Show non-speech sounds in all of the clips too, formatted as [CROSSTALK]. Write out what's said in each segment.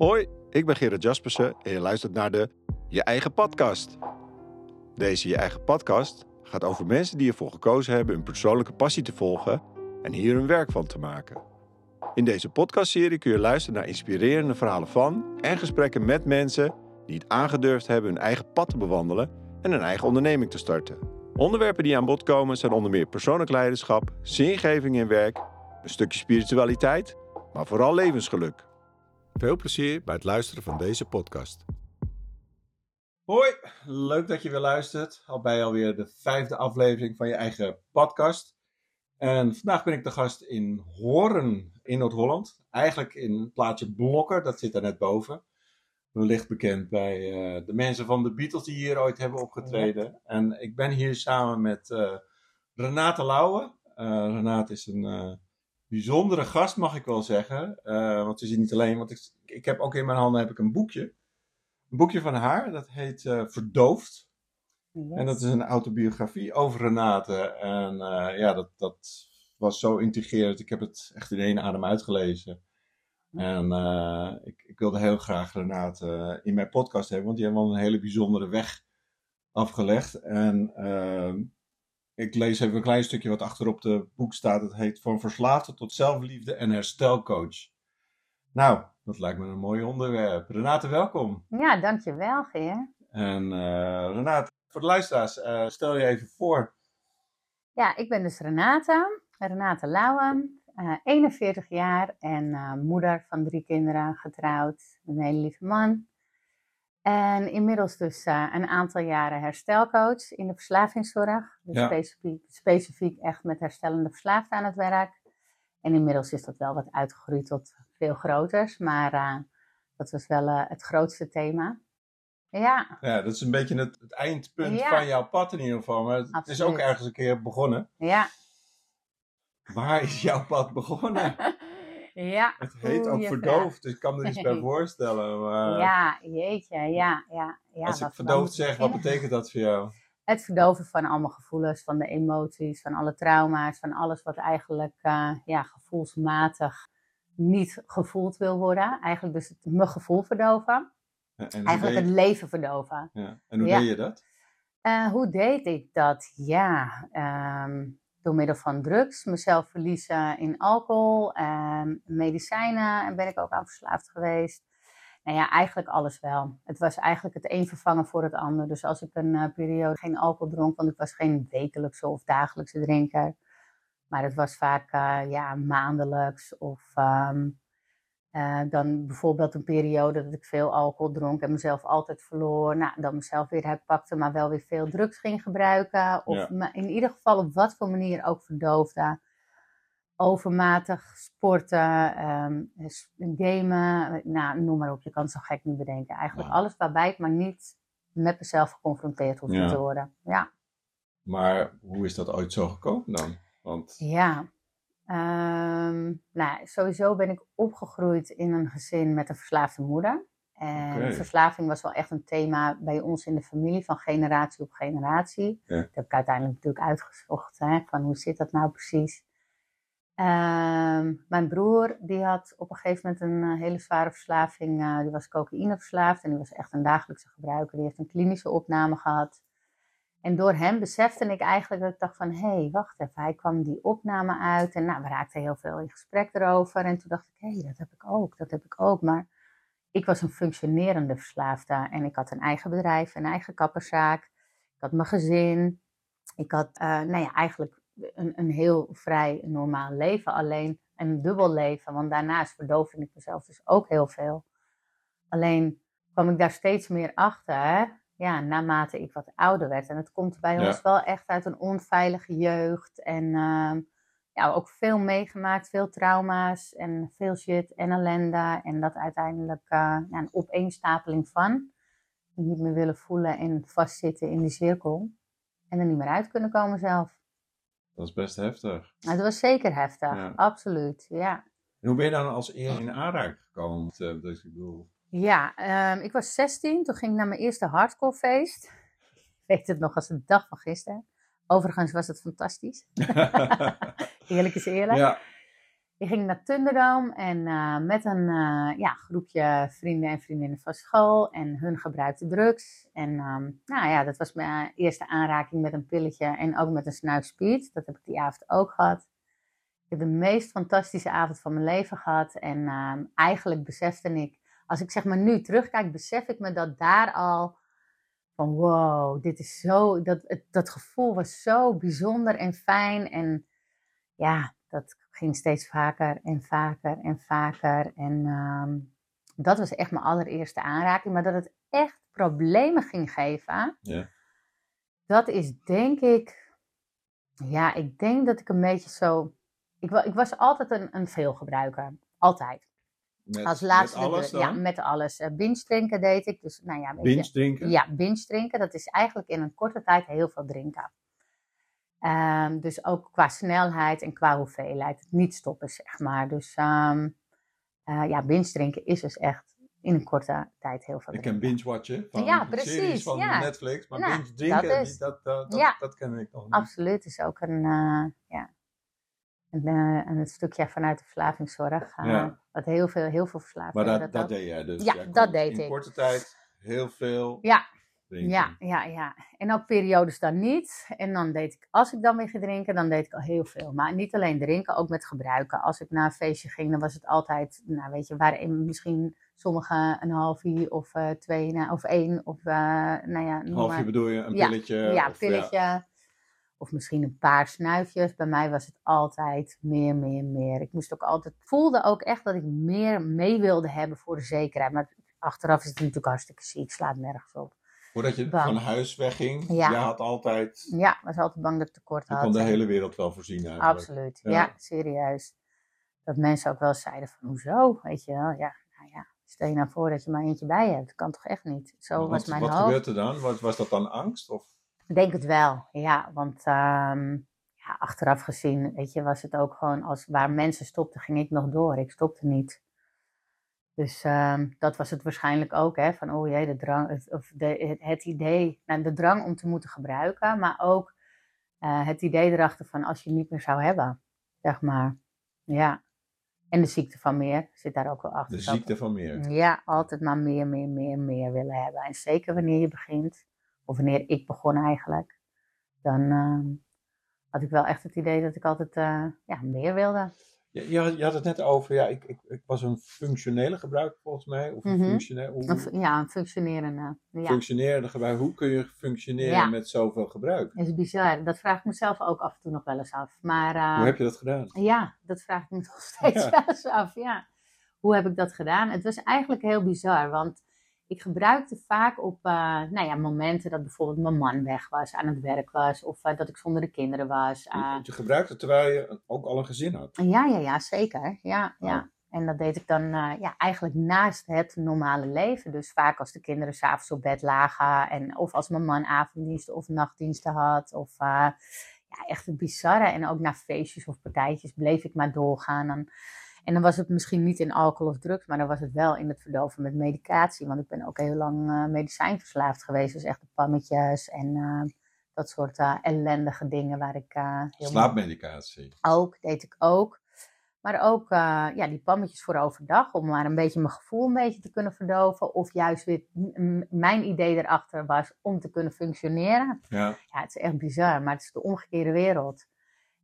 Hoi, ik ben Gerard Jaspersen en je luistert naar de Je Eigen Podcast. Deze Je Eigen Podcast gaat over mensen die ervoor gekozen hebben hun persoonlijke passie te volgen en hier hun werk van te maken. In deze podcastserie kun je luisteren naar inspirerende verhalen van en gesprekken met mensen die het aangedurfd hebben hun eigen pad te bewandelen en een eigen onderneming te starten. Onderwerpen die aan bod komen zijn onder meer persoonlijk leiderschap, zingeving in werk, een stukje spiritualiteit, maar vooral levensgeluk. Veel plezier bij het luisteren van deze podcast. Hoi, leuk dat je weer luistert. Al bij alweer de vijfde aflevering van je eigen podcast. En vandaag ben ik de gast in Horen in Noord-Holland. Eigenlijk in het plaatsje Blokker, dat zit daar net boven. Wellicht bekend bij uh, de mensen van de Beatles die hier ooit hebben opgetreden. Ja. En ik ben hier samen met uh, Renate Lauwe. Uh, Renate is een bijzondere gast, mag ik wel zeggen. Uh, want ze is niet alleen, want ik, ik heb ook in mijn handen heb ik een boekje. Een boekje van haar, dat heet uh, Verdoofd. Yes. En dat is een autobiografie over Renate. En uh, ja, dat, dat was zo intrigerend. Ik heb het echt in één adem uitgelezen. En ik, ik, wilde heel graag Renate in mijn podcast hebben, want die heeft wel een hele bijzondere weg afgelegd. En ehm, ik lees even een klein stukje wat achterop de boek staat. Het heet Van verslaafde tot zelfliefde en herstelcoach. Nou, dat lijkt me een mooi onderwerp. Renate, welkom. Ja, dankjewel, Geer. En uh, Renate, voor de luisteraars, uh, stel je even voor. Ja, ik ben dus Renate, Renate Lauwen, uh, 41 jaar en eh, moeder van drie kinderen, getrouwd, een hele lieve man. En inmiddels dus uh, een aantal jaren herstelcoach in de verslavingszorg. Dus ja. specifiek, specifiek echt met herstellende verslaafden aan het werk. En inmiddels is dat wel wat uitgegroeid tot veel groters. Maar uh, dat was wel uh, het grootste thema. Ja. Ja, dat is een beetje het, het eindpunt ja. van jouw pad in ieder geval. Maar het Absoluut. is ook ergens een keer begonnen. Ja. Waar is jouw pad begonnen? [LAUGHS] Ja, het heet ook verdoofd, dus ik kan me er iets bij [LAUGHS] voorstellen. Maar... Ja, jeetje, ja. ja, ja Als ik verdoofd zeg, wat betekent dat voor jou? Het verdoven van allemaal gevoelens, van de emoties, van alle trauma's, van alles wat eigenlijk uh, ja, gevoelsmatig niet gevoeld wil worden. Eigenlijk dus het, mijn gevoel verdoven. Eigenlijk het leven verdoven. Ja. En hoe deed je dat? Uh, hoe deed ik dat? Ja, um, door middel van drugs, mezelf verliezen in alcohol, en medicijnen en ben ik ook aan verslaafd geweest. Nou ja, eigenlijk alles wel. Het was eigenlijk het een vervangen voor het ander. Dus als ik een uh, periode geen alcohol dronk, want ik was geen wekelijkse of dagelijkse drinker. Maar het was vaak uh, ja, maandelijks of um, uh, dan bijvoorbeeld een periode dat ik veel alcohol dronk en mezelf altijd verloor. Nou, dan mezelf weer herpakte, maar wel weer veel drugs ging gebruiken. Of ja. in ieder geval op wat voor manier ook verdoofde. Overmatig sporten, um, gamen, nou, noem maar op. Je kan het zo gek niet bedenken. Eigenlijk ja. alles waarbij ik maar niet met mezelf geconfronteerd hoef ja. te worden. Ja. Maar hoe is dat ooit zo gekomen dan? Want... Ja, Um, nou, sowieso ben ik opgegroeid in een gezin met een verslaafde moeder. En okay. verslaving was wel echt een thema bij ons in de familie, van generatie op generatie. Ja. Dat heb ik uiteindelijk natuurlijk uitgezocht, hè, van hoe zit dat nou precies. Um, mijn broer, die had op een gegeven moment een uh, hele zware verslaving. Uh, die was cocaïneverslaafd en die was echt een dagelijkse gebruiker. Die heeft een klinische opname gehad. En door hem besefte ik eigenlijk dat ik dacht van, hé, hey, wacht even, hij kwam die opname uit en nou, we raakten heel veel in gesprek erover. En toen dacht ik, hé, hey, dat heb ik ook, dat heb ik ook. Maar ik was een functionerende verslaafde en ik had een eigen bedrijf, een eigen kapperszaak. Ik had mijn gezin. Ik had, uh, nou ja, eigenlijk een, een heel vrij normaal leven, alleen een dubbel leven. Want daarnaast verdoofde ik mezelf dus ook heel veel. Alleen kwam ik daar steeds meer achter? Ja, naarmate ik wat ouder werd. En het komt bij ja. ons wel echt uit een onveilige jeugd. En uh, ja, ook veel meegemaakt, veel trauma's en veel shit en ellende. En dat uiteindelijk uh, ja, een opeenstapeling van. Niet meer willen voelen en vastzitten in die cirkel. En er niet meer uit kunnen komen zelf. Dat is best heftig. Nou, dat was zeker heftig, ja. absoluut, ja. En hoe ben je dan als eer in aanraking gekomen? Dus ik bedoel... Ja, um, ik was 16. Toen ging ik naar mijn eerste hardcore feest. Ik weet het nog als de dag van gisteren. Overigens was het fantastisch. [LAUGHS] eerlijk is eerlijk. Ja. Die ging naar Thunderdome en eh, met een uh, ja, groepje vrienden en vriendinnen van school. En hun gebruikte drugs. En um, nou ja, dat was mijn eerste aanraking met een pilletje en ook met een snuifspeed. Dat heb ik die avond ook gehad. Ik heb de meest fantastische avond van mijn leven gehad. En um, eigenlijk besefte ik, als ik zeg maar nu terugkijk, besef ik me dat daar al van wow, dit is zo, dat, het, dat gevoel was zo bijzonder en fijn. En ja, dat ging steeds vaker en vaker en vaker. En ehm, dat was echt mijn allereerste aanraking. Maar dat het echt problemen ging geven, ja. dat is denk ik, ja, ik denk dat ik een beetje zo. Ik, ik was altijd een, een veelgebruiker. Altijd. Met, Als laatste, met alles? Ja, met alles. Uh, binge drinken deed ik. Dus, nou ja, binge drinken? Ja, binge drinken. Dat is eigenlijk in een korte tijd heel veel drinken. Um, dus ook qua snelheid en qua hoeveelheid. Niet stoppen, zeg maar. Dus um, uh, ja, binge drinken is dus echt in een korte tijd heel veel. Ik ken binge-watchen van ja, precies, series van ja. Netflix, maar nou, binge drinken, dat, is, dat, dat, dat, dat, ken ik nog niet. Absoluut, is ook een, uh, ja, een, uh, een stukje vanuit de verslavingszorg. Ja. Wat heel veel, heel veel verslaving. Maar dat, dat, dat deed jij dus? Ja, dat deed in ik. In korte tijd heel veel Ja, drinken. Ja, ja, ja. En ook periodes dan niet. En dan deed ik, als ik dan weer ging drinken, dan deed ik al heel veel. Maar niet alleen drinken, ook met gebruiken. Als ik naar een feestje ging, dan was het altijd, nou weet je, waren misschien sommigen een halfje of uh, twee, nou, of één. Of, uh, nou ja, een halfje bedoel je, een ja, pilletje? Ja, of, pilletje. Ja. Of misschien een paar snuifjes. Bij mij was het altijd meer, meer, meer. Ik moest ook altijd, voelde ook echt dat ik meer mee wilde hebben voor de zekerheid. Maar achteraf is het natuurlijk hartstikke ziek, slaat nergens op. Voordat je Bang. van huis wegging, Ja. je had altijd, Ja, was altijd bang dat ik tekort je had. kon de hele wereld wel voorzien eigenlijk. Absoluut, Ja. ja. serieus. Dat mensen ook wel zeiden van, hoezo? Weet je wel, ja, nou ja. Stel je nou voor dat je maar eentje bij hebt. Dat kan toch echt niet? Zo was wat, mijn wat hoofd. gebeurt er dan? Wat, was dat dan angst? Of? Ik denk het wel, ja. Want ehm, ja, achteraf gezien, weet je, was het ook gewoon als waar mensen stopten, ging ik nog door. Ik stopte niet. Dus ehm, dat was het waarschijnlijk ook, hè, van oh jee, de drang, het, of de, het, het idee, nou, de drang om te moeten gebruiken, maar ook eh, het idee erachter van als je het niet meer zou hebben, zeg maar. Ja. En de ziekte van meer zit daar ook wel achter. De ziekte van meer. ja, altijd maar meer, meer, meer, meer willen hebben. En zeker wanneer je begint, of wanneer ik begon eigenlijk, dan ehm, had ik wel echt het idee dat ik altijd eh, ja, meer wilde. Je, je, had, je had het net over, ja, ik, ik, ik was een functionele gebruiker volgens mij. Of een hoe, fu- ja, een functionerende. Ja, functionerende gebruiker. Hoe kun je functioneren Ja. met zoveel gebruik? dat is bizar. Dat vraag ik mezelf ook af en toe nog wel eens af. Maar eh, Hoe heb je dat gedaan? ja, dat vraag ik me [LAUGHS] nog steeds Ja. wel eens af. Ja. Hoe heb ik dat gedaan? Het was eigenlijk heel bizar, want ik gebruikte vaak op eh, nou ja, momenten dat bijvoorbeeld mijn man weg was, aan het werk was, of eh, dat ik zonder de kinderen was. eh, Je, je gebruikte terwijl je ook al een gezin had. Ja, ja, ja, zeker. Ja, Oh. ja. En dat deed ik dan ja, eigenlijk naast het normale leven. Dus vaak als de kinderen s'avonds op bed lagen. En, of als mijn man avonddiensten of nachtdiensten had. Of ja, echt het bizarre. En ook naar feestjes of partijtjes bleef ik maar doorgaan. Dan, en dan was het misschien niet in alcohol of drugs. Maar dan was het wel in het verdoven met medicatie. Want ik ben ook heel lang eh, medicijnverslaafd geweest. Dus echt de pammetjes en eh, dat soort eh, ellendige dingen waar ik heel Slaapmedicatie. ook, deed ik ook. Maar ook ja, die pammetjes voor overdag, om maar een beetje mijn gevoel een beetje te kunnen verdoven. Of juist weer mijn idee erachter was om te kunnen functioneren. Ja. Ja, het is echt bizar, maar het is de omgekeerde wereld.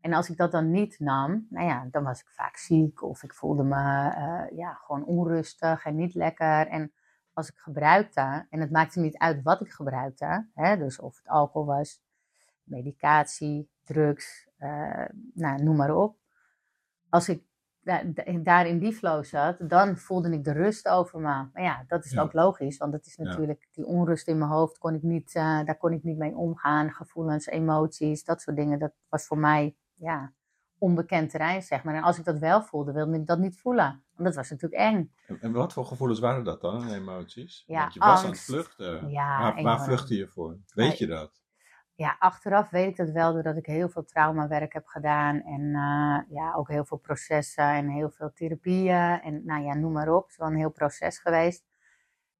En als ik dat dan niet nam, nou ja, dan was ik vaak ziek of ik voelde me eh, ja, gewoon onrustig en niet lekker. En als ik gebruikte, en het maakte niet uit wat ik gebruikte, hè, dus of het alcohol was, medicatie, drugs, eh, nou, noem maar op. Als ik da- da- daar in die flow zat, dan voelde ik de rust over me. Maar ja, dat is Ja. ook logisch, want het is Ja. natuurlijk die onrust in mijn hoofd, kon ik niet, eh, daar kon ik niet mee omgaan. Gevoelens, emoties, dat soort dingen, dat was voor mij ja, onbekend terrein, zeg maar. En als ik dat wel voelde, wilde ik dat niet voelen. Want dat was natuurlijk eng. En, en wat voor gevoelens waren dat dan, emoties? Ja, Want je was aan het angst. vluchten. Ja, waar, waar vluchtte je voor? Weet je dat? ja, achteraf weet ik dat wel doordat ik heel veel traumawerk heb gedaan. En eh, ja, ook heel veel processen en heel veel therapieën. En nou ja, noem maar op. Het is wel een heel proces geweest.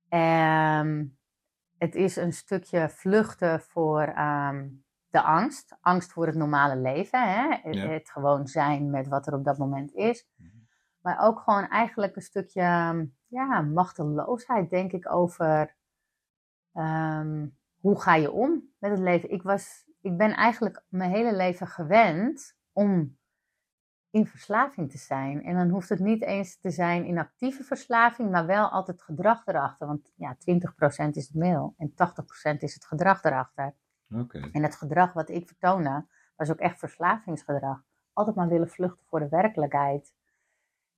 Ehm, het is een stukje vluchten voor ehm, de angst. Angst voor het normale leven. Hè? Het, gewoon zijn met wat er op dat moment is. Mhm. Maar ook gewoon eigenlijk een stukje ja, machteloosheid, denk ik, over ehm, hoe ga je om met het leven. Ik, was, ik ben eigenlijk mijn hele leven gewend om in verslaving te zijn. En dan hoeft het niet eens te zijn in actieve verslaving, maar wel altijd gedrag erachter. Want ja, 20% is het mail en 80% is het gedrag erachter. Okay. En het gedrag wat ik vertoonde, was ook echt verslavingsgedrag. Altijd maar willen vluchten voor de werkelijkheid.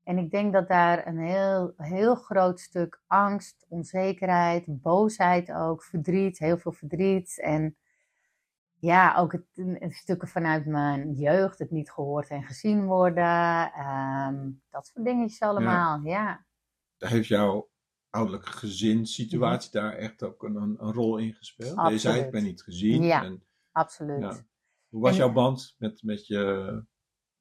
En ik denk dat daar een heel, heel groot stuk angst, onzekerheid, boosheid ook, verdriet, heel veel verdriet. En ja, ook het, stukken vanuit mijn jeugd, het niet gehoord en gezien worden. Ehm, dat soort dingetjes allemaal, ja. ja. Heeft jouw ouderlijke gezinssituatie mm daar echt ook een, een, rol in gespeeld? Absoluut. Je zei, ik ben niet gezien. Ja, en, absoluut. Ja. Hoe was jouw band met, met, je,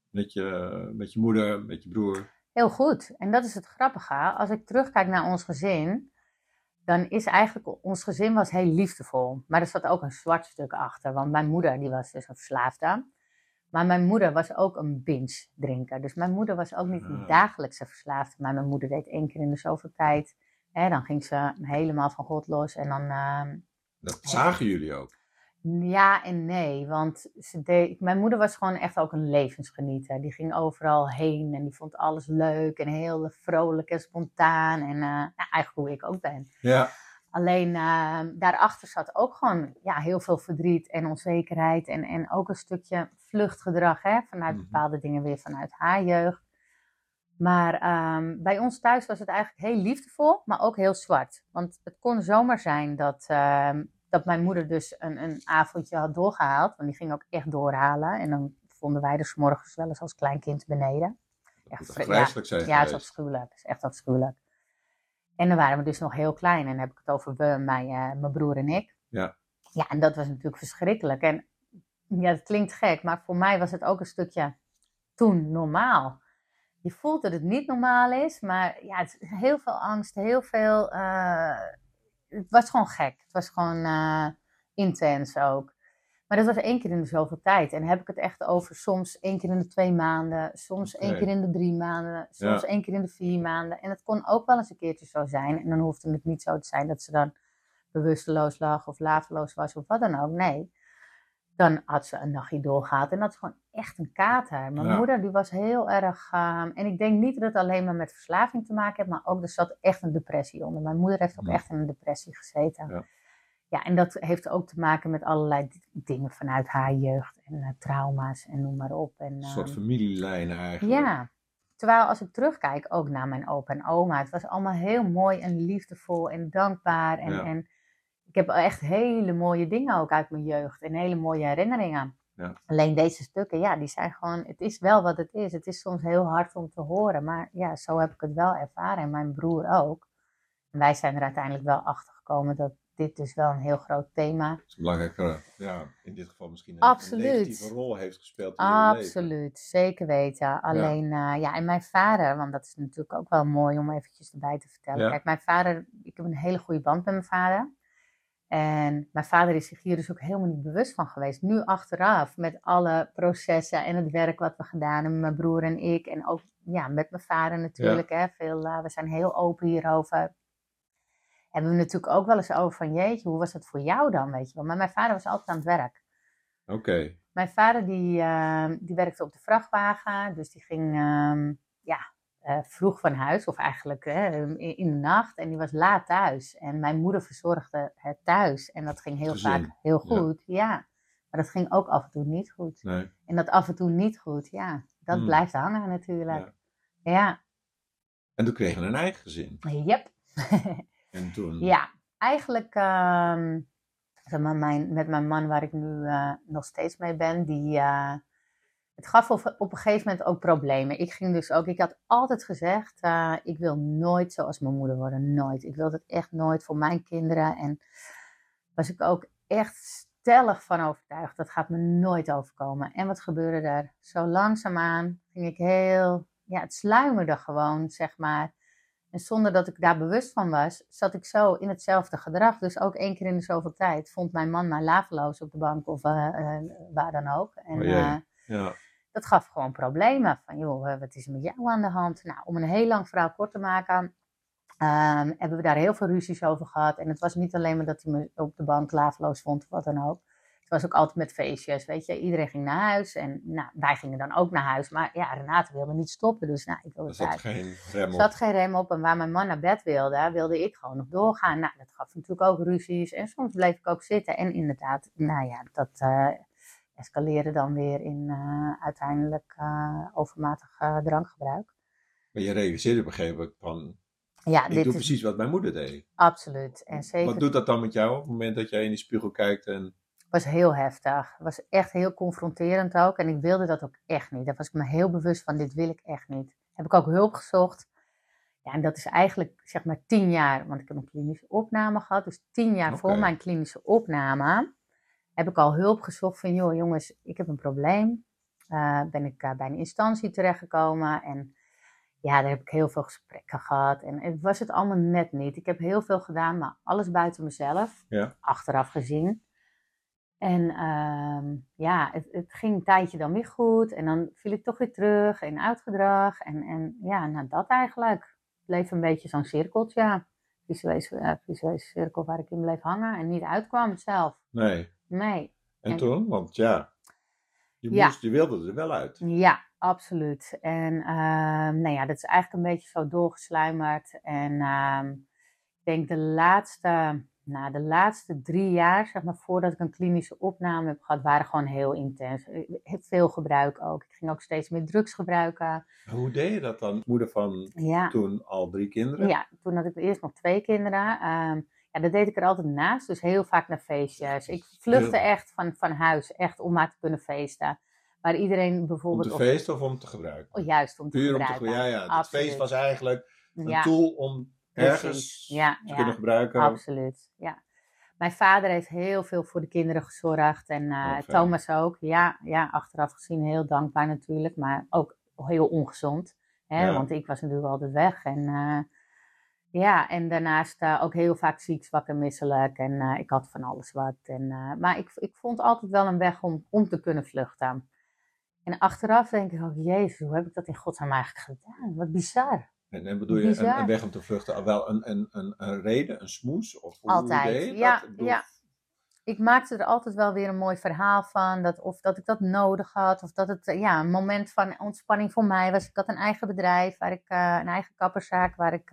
met, je, met je moeder, met je broer? Heel goed. En dat is het grappige. Als ik terugkijk naar ons gezin, dan is eigenlijk, ons gezin was heel liefdevol. Maar er zat ook een zwart stuk achter. Want mijn moeder, die was dus een verslaafde. Maar mijn moeder was ook een binge drinker. Dus mijn moeder was ook niet een ah. dagelijkse verslaafde. Maar mijn moeder deed één keer in de zoveel tijd. Hè, dan ging ze helemaal van God los. En dan... Uh, dat zagen jullie ook? Ja en nee, want ze deed, mijn moeder was gewoon echt ook een levensgenieter. Die ging overal heen en die vond alles leuk en heel vrolijk en spontaan. En uh, nou, eigenlijk hoe ik ook ben. Ja. Alleen uh, daarachter zat ook gewoon ja, heel veel verdriet en onzekerheid. En, en ook een stukje vluchtgedrag hè, vanuit mhm. bepaalde dingen weer vanuit haar jeugd. Maar um, bij ons thuis was het eigenlijk heel liefdevol, maar ook heel zwart. Want het kon zomaar zijn dat uh, dat mijn moeder dus een, een avondje had doorgehaald. Want die ging ook echt doorhalen. En dan vonden wij dus morgens wel eens als kleinkind beneden. Echt vreselijk zijn Ja, het is afschuwelijk. Het is echt afschuwelijk. En dan waren we dus nog heel klein. En dan heb ik het over we, mijn, uh, mijn broer en ik. Ja. Ja, en dat was natuurlijk verschrikkelijk. En ja, het klinkt gek, maar voor mij was het ook een stukje toen normaal. Je voelt dat het niet normaal is, maar ja, het is heel veel angst, heel veel... Uh, het was gewoon gek. Het was gewoon uh, intens ook. Maar dat was één keer in de zoveel tijd. En heb ik het echt over soms één keer in de twee maanden, soms één keer in de drie maanden, soms één keer in de vier maanden. En het kon ook wel eens een keertje zo zijn. En dan hoefde het niet zo te zijn dat ze dan bewusteloos lag of laveloos was of wat dan ook. Nee. Dan had ze een nachtje doorgehad en dat is gewoon echt een kater. Mijn moeder die was heel erg. Ehm, en ik denk niet dat het alleen maar met verslaving te maken heeft, maar ook er zat echt een depressie onder. Mijn moeder heeft ook echt in een depressie gezeten. Ja. ja. en dat heeft ook te maken met allerlei dingen vanuit haar jeugd en uh, trauma's en noem maar op. En, een soort ehm, familielijnen eigenlijk. Ja, Terwijl als ik terugkijk ook naar mijn opa en oma, het was allemaal heel mooi en liefdevol en dankbaar. En, en ik heb echt hele mooie dingen ook uit mijn jeugd en hele mooie herinneringen. Ja. Alleen deze stukken, ja, die zijn gewoon, het is wel wat het is. Het is soms heel hard om te horen, maar ja, zo heb ik het wel ervaren en mijn broer ook. En wij zijn er uiteindelijk wel achter gekomen dat dit dus wel een heel groot thema. is. een belangrijke, ja, in dit geval misschien een, Absoluut. een rol heeft gespeeld in Absoluut, zeker weten. Alleen, ja. Uh, ja, en mijn vader, want dat is natuurlijk ook wel mooi om eventjes erbij te vertellen. Kijk, mijn vader, ik heb een hele goede band met mijn vader. En mijn vader is zich hier dus ook helemaal niet bewust van geweest. Nu achteraf, met alle processen en het werk wat we gedaan hebben, mijn broer en ik. En ook ja, met mijn vader natuurlijk. Hè, veel, uh, we zijn heel open hierover. Hebben we natuurlijk ook wel eens over van, jeetje, hoe was dat voor jou dan, weet je wel. Maar mijn vader was altijd aan het werk. Oké. Mijn vader die, uh, die werkte op de vrachtwagen, dus die ging uh, ja, uh, vroeg van huis, of eigenlijk in, de nacht. En die was laat thuis. En mijn moeder verzorgde het thuis. En dat ging heel vaak heel goed, ja. Maar dat ging ook af en toe niet goed. Nee. En dat af en toe niet goed, ja. Dat hmm. blijft hangen natuurlijk. Ja. ja. En toen kregen we een eigen gezin. Yep. [LAUGHS] en toen? Ja, eigenlijk... Zeg maar, mijn, met mijn man waar ik nu uh, nog steeds mee ben, die... Uh, het gaf op, op, een gegeven moment ook problemen. Ik ging dus ook, ik had altijd gezegd, uh, ik wil nooit zoals mijn moeder worden, nooit. Ik wil het echt nooit voor mijn kinderen. En was ik ook echt stellig van overtuigd, dat gaat me nooit overkomen. En wat gebeurde er? Zo langzaamaan ging ik heel, ja, het sluimerde gewoon, zeg maar. En zonder dat ik daar bewust van was, zat ik zo in hetzelfde gedrag. Dus ook één keer in de zoveel tijd vond mijn man mij laveloos op de bank of uh, uh, waar dan ook. En oh ja. Dat gaf gewoon problemen. Van joh, wat is er met jou aan de hand? Nou, om een heel lang verhaal kort te maken, um, hebben we daar heel veel ruzies over gehad. En het was niet alleen maar dat hij me op de bank laveloos vond of wat dan ook. Het was ook altijd met feestjes, weet je. Iedereen ging naar huis en nou, wij gingen dan ook naar huis. Maar ja, Renate wilde niet stoppen, dus nou, ik wilde Er zat geen rem Er op. zat geen rem op en waar mijn man naar bed wilde, wilde ik gewoon nog doorgaan. Nou, dat gaf natuurlijk ook ruzies en soms bleef ik ook zitten. En inderdaad, nou ja, dat uh, escaleerde dan weer in uh, uiteindelijk uh, overmatig drankgebruik. Maar je realiseerde op een gegeven moment van, ja, ik dit doe is precies wat mijn moeder deed. absoluut. En zeker Wat doet dat dan met jou op het moment dat jij in die spiegel kijkt en... was heel heftig. Het was echt heel confronterend ook. En ik wilde dat ook echt niet. Daar was ik me heel bewust van, dit wil ik echt niet. Heb ik ook hulp gezocht. Ja, en dat is eigenlijk zeg maar tien jaar, want ik heb een klinische opname gehad. Dus tien jaar voor mijn klinische opname heb ik al hulp gezocht van, joh jongens, ik heb een probleem. Eh, ben ik eh, bij een instantie terechtgekomen en ja, daar heb ik heel veel gesprekken gehad. En het was het allemaal net niet. Ik heb heel veel gedaan, maar alles buiten mezelf. Ja. Achteraf gezien. En ehm, ja, het, het ging een tijdje dan weer goed. En dan viel ik toch weer terug in uitgedrag. En, en ja, nou dat eigenlijk. Bleef een beetje zo'n cirkeltje. Ja. Visuele, uh, visuele cirkel waar ik in bleef hangen en niet uitkwam zelf. Nee. Nee. En, En- toen? Want ja, je, Ja. moest, je wilde er wel uit. Ja, absoluut. En ehm, nou ja, dat is eigenlijk een beetje zo doorgesluimerd. En ehm, ik denk de laatste, nou, de laatste drie jaar, zeg maar, voordat ik een klinische opname heb gehad, waren gewoon heel intens. Eh, Veel gebruik ook. Ik ging ook steeds meer drugs gebruiken. Hoe deed je dat dan? Moeder van Ja, toen al drie kinderen? ja toen had ik eerst nog twee kinderen. Ehm, ja, dat deed ik er altijd naast. Dus heel vaak naar feestjes. Ik vluchtte echt van, van huis, echt om maar te kunnen feesten. Waar iedereen Om bijvoorbeeld... te op- feesten of om te gebruiken? oh, juist om te Puur om te gebruiken. gebruiken. Ja, ja. Het Absoluut. feest was eigenlijk een Ja. tool om ergens Ja, te ja, kunnen gebruiken. Absoluut, ja. Mijn vader heeft heel veel voor de kinderen gezorgd en eh. Thomas ook. Ja, ja, achteraf gezien heel dankbaar natuurlijk, maar ook heel ongezond. Hè? Want ik was natuurlijk altijd weg. En, eh, ja, en daarnaast eh, ook heel vaak ziek, zwak en misselijk. En eh, ik had van alles wat. En, eh, maar ik, ik vond altijd wel een weg om, om te kunnen vluchten. En achteraf denk ik ook, jezus, hoe heb ik dat in godsnaam eigenlijk gedaan? Wat bizar. En, en bedoel je een, weg om te vluchten, al wel een, een, een, een reden, een smoes? Of hoe Altijd, je ja, ja. ik maakte er altijd wel weer een mooi verhaal van. Dat, of dat ik dat nodig had. Of dat het ja, een moment van ontspanning voor mij was. Ik had een eigen bedrijf, waar ik, een eigen kapperszaak, waar ik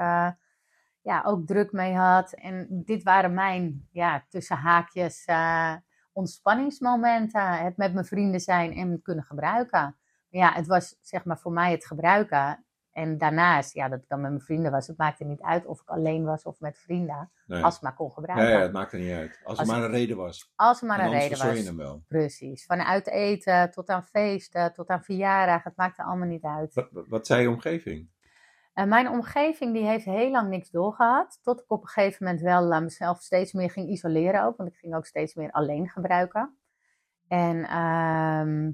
ja, ook druk mee had. En dit waren mijn, ja, tussen haakjes, eh, ontspanningsmomenten. Het met mijn vrienden zijn en kunnen gebruiken. Ja, het was zeg maar voor mij het gebruiken. En daarnaast, ja, dat ik dan met mijn vrienden was. Het maakte niet uit of ik alleen was of met vrienden. Nee. Als het maar kon gebruiken. ja, het maakt er niet uit. Als, er maar een reden was. Als er maar En een reden was. je hem wel. Precies. Vanuit eten tot aan feesten, tot aan verjaardag. Het maakte allemaal niet uit. Wat- wat zei je omgeving? En mijn omgeving die heeft heel lang niks doorgehad. Tot ik op een gegeven moment wel eh, mezelf steeds meer ging isoleren ook. Want ik ging ook steeds meer alleen gebruiken. En ehm,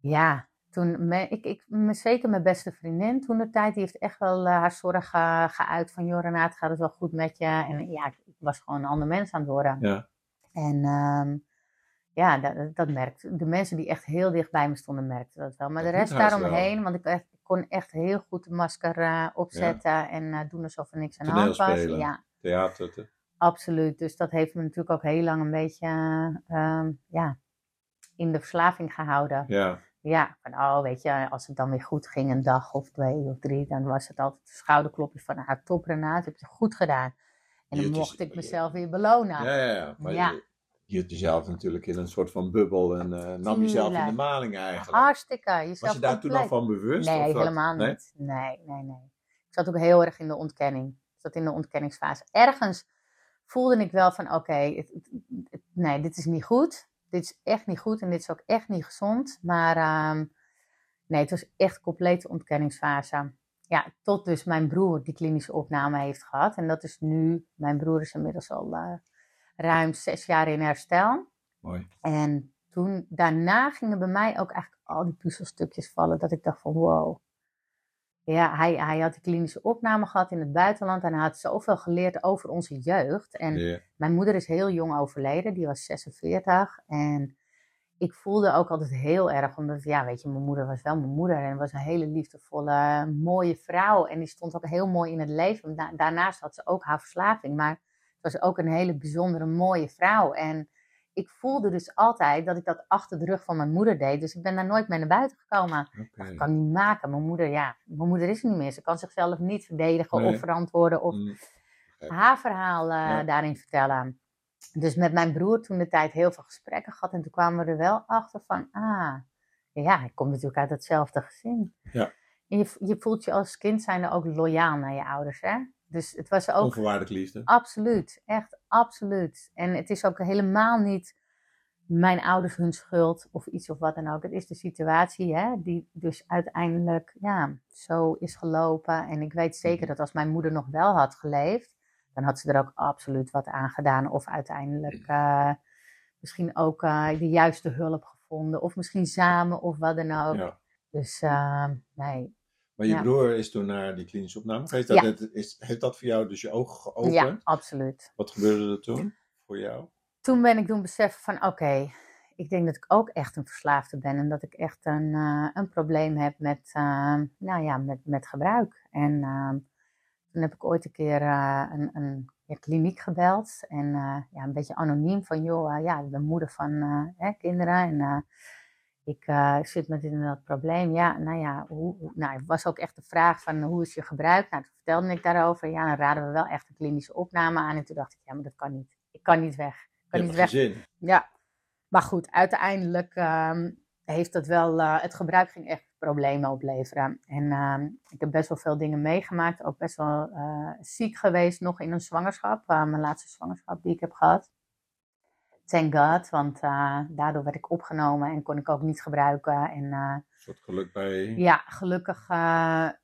ja, toen, me, ik, ik, zeker mijn beste vriendin toen de tijd, die heeft echt wel eh, haar zorg eh, geuit van, joh Renate, gaat het wel goed met je? En ja, ik, was gewoon een ander mens aan het worden. Ja. En ehm, ja, dat, dat merkte. De mensen die echt heel dicht bij me stonden, merkten dat wel. Maar Dat de rest daaromheen, want ik, echt, ik kon echt heel goed de masker eh, opzetten en eh, doen alsof er niks aan de hand was. Ja, Theater. te- absoluut. Dus dat heeft me natuurlijk ook heel lang een beetje eh, ehm, ja, in de verslaving gehouden. Ja. Ja, van oh, weet je, als het dan weer goed ging, een dag of twee of drie, dan was het altijd een schouderklopje van, ah, top Renate, heb je goed gedaan. En dan mocht ik je- mezelf weer belonen. Ja, ja, ja. Maar Ja. Je hield jezelf natuurlijk in een soort van bubbel en eh, nam jezelf in de maling eigenlijk. Hartstikke. Jezelf Was je daar toen al van bewust? Nee, helemaal Nee? niet. Nee, nee, nee. Ik zat ook heel erg in de ontkenning. Ik zat in de ontkenningsfase. Ergens voelde ik wel van, oké, nee, dit is niet goed. Dit is echt niet goed en dit is ook echt niet gezond. Maar ehm, nee, het was echt complete ontkenningsfase. Ja, tot dus mijn broer die klinische opname heeft gehad. En dat is nu, mijn broer is inmiddels al eh, ruim zes jaar in herstel. Mooi. En toen, daarna gingen bij mij ook eigenlijk al die puzzelstukjes vallen. Dat ik dacht van wow, Ja, hij, hij had de klinische opname gehad in het buitenland en hij had zoveel geleerd over onze jeugd. En mijn moeder is heel jong overleden, die was 46. En ik voelde ook altijd heel erg, omdat, ja, weet je, mijn moeder was wel mijn moeder en was een hele liefdevolle, mooie vrouw. En die stond ook heel mooi in het leven. daarnaast had ze ook haar verslaving, maar het was ook een hele bijzondere, mooie vrouw. En ik voelde dus altijd dat ik dat achter de rug van mijn moeder deed. Dus ik ben daar nooit mee naar buiten gekomen. Dat kan niet maken. Mijn moeder, ja, mijn moeder is er niet meer. Ze kan zichzelf niet verdedigen of verantwoorden of mm. haar verhaal uh, daarin vertellen. Dus met mijn broer toen de tijd heel veel gesprekken gehad. En toen kwamen we er wel achter van, ah, ja, ik kom natuurlijk uit hetzelfde gezin. Ja. En je, je voelt je als kind zijnde ook loyaal naar je ouders, hè? Dus het was ook... Onvoorwaardelijk liefde. Absoluut, echt absoluut. En het is ook helemaal niet mijn ouders hun schuld of iets of wat dan ook. Het is de situatie hè, die dus uiteindelijk ja, zo is gelopen. En ik weet zeker mhm. dat als mijn moeder nog wel had geleefd, dan had ze er ook absoluut wat aan gedaan. Of uiteindelijk uh, misschien ook uh, de juiste hulp gevonden. Of misschien samen of wat dan ook. Ja. Dus uh, nee, maar je broer is toen naar die klinische opname geweest. Dat, ja. is, heeft dat voor jou dus je ogen geopend? Ja, absoluut. Wat gebeurde er toen voor jou? Toen ben ik doen beseffen van oké, ik denk dat ik ook echt een verslaafde ben. En dat ik echt een, uh, een probleem heb met, uh, nou ja, met, met gebruik. En uh, toen heb ik ooit een keer een, een ja, kliniek gebeld. En ja, een beetje anoniem van joh, ja, ik ben moeder van hè, kinderen. En ik uh, zit met in dat probleem. Ja, nou ja, hoe, nou, het was ook echt de vraag van hoe is je gebruik? Nou, toen vertelde ik daarover. Ja, dan raden we wel echt een klinische opname aan. En toen dacht ik, ja, maar dat kan niet. Ik kan niet weg. Ik kan niet weg. Zin. Ja, maar goed, uiteindelijk um, heeft dat wel, uh, het gebruik ging echt problemen opleveren. En uh, ik heb best wel veel dingen meegemaakt. Ook best wel uh, ziek geweest nog in een zwangerschap. mijn laatste zwangerschap die ik heb gehad thank God, want uh, daardoor werd ik opgenomen en kon ik ook niet gebruiken. En, uh, soort geluk bij. Ja, gelukkig, uh,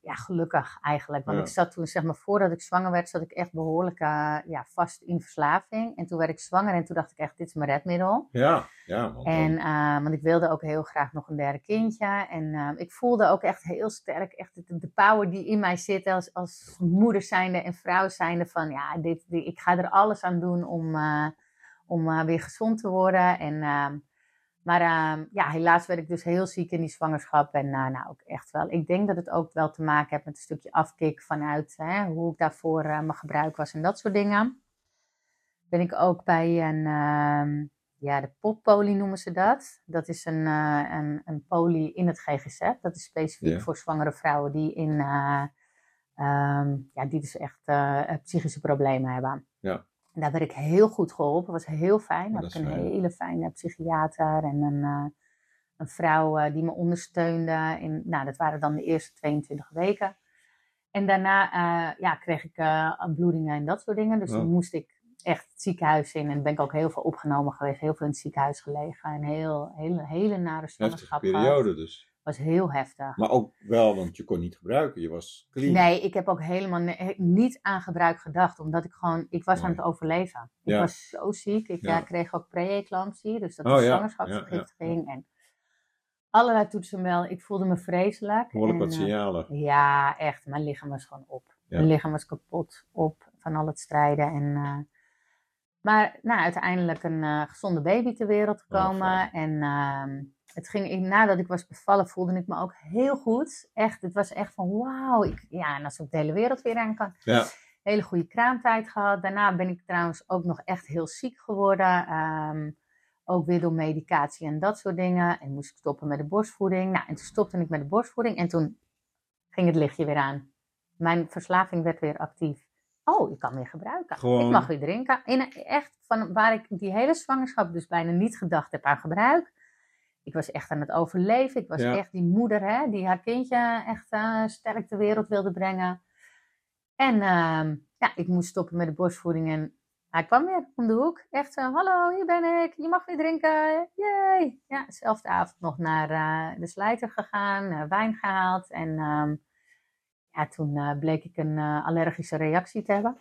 ja, gelukkig eigenlijk. Want ik zat toen, zeg maar, voordat ik zwanger werd, zat ik echt behoorlijk ja, vast in verslaving. En toen werd ik zwanger en toen dacht ik echt, dit is mijn redmiddel. Ja, ja. Want, en, want ik wilde ook heel graag nog een derde kindje. En ik voelde ook echt heel sterk, echt de, de, power die in mij zit als, als moeder zijnde en vrouw zijnde. Van ja, dit, dit, ik ga er alles aan doen om om uh, weer gezond te worden. En, uh, maar uh, ja, helaas werd ik dus heel ziek in die zwangerschap. En uh, nou, ook echt wel. Ik denk dat het ook wel te maken heeft met een stukje afkik vanuit hè, hoe ik daarvoor uh, mijn gebruik was en dat soort dingen. Ben ik ook bij een, ehm, ja, de poppoly noemen ze dat. Dat is een, een, een poli in het GGZ. Dat is specifiek voor zwangere vrouwen die in, um, ja, die dus echt psychische problemen hebben. Ja. Daar werd ik heel goed geholpen. Dat was heel fijn. Had ik een hele fijne psychiater en een, uh, een vrouw uh, die me ondersteunde. In, nou, dat waren dan de eerste 22 weken. En daarna uh, ja, kreeg ik bloedingen en dat soort dingen. Dus toen moest ik echt het ziekenhuis in. En ben ik ook heel veel opgenomen geweest. Heel veel in het ziekenhuis gelegen. En heel, hele, hele nare zwangerschap periode dus was heel heftig. Maar ook wel, want je kon niet gebruiken. Je was clean. Nee, ik heb ook helemaal niet aan gebruik gedacht. Omdat ik gewoon, ik was aan het overleven. Ik was zo ziek. Ik ja. kreeg ook pre-eclampsie. Dus dat oh, zwangerschapsvergiftiging. En allerlei toetsen wel. Ik voelde me vreselijk. Behoorlijk wat eh, signalen. ja, echt. Mijn lichaam was gewoon op. Mijn lichaam was kapot op van al het strijden. En, uh, maar nou, uiteindelijk een uh, gezonde baby ter wereld gekomen. en ehm, het ging, nadat ik was bevallen, voelde ik me ook heel goed. Echt, het was echt van wauw. Ja, en als ik de hele wereld weer aan kan. Ja. Hele goede kraamtijd gehad. Daarna ben ik trouwens ook nog echt heel ziek geworden. Ehm, ook weer door medicatie en dat soort dingen. En moest ik stoppen met de borstvoeding. Nou, en toen stopte ik met de borstvoeding. En toen ging het lichtje weer aan. Mijn verslaving werd weer actief. Oh, ik kan weer gebruiken. Ik mag weer drinken. In, echt, van waar ik die hele zwangerschap dus bijna niet gedacht heb aan gebruik ik was echt aan het overleven. Ik was echt die moeder hè, die haar kindje echt uh, sterk ter wereld wilde brengen. En uh, ja, ik moest stoppen met de borstvoeding en hij kwam weer om de hoek. Echt zo, hallo, hier ben ik, je mag weer drinken, yay. Ja, dezelfde avond nog naar uh, de slijter gegaan, wijn gehaald. En um, ja, toen bleek ik een allergische reactie te hebben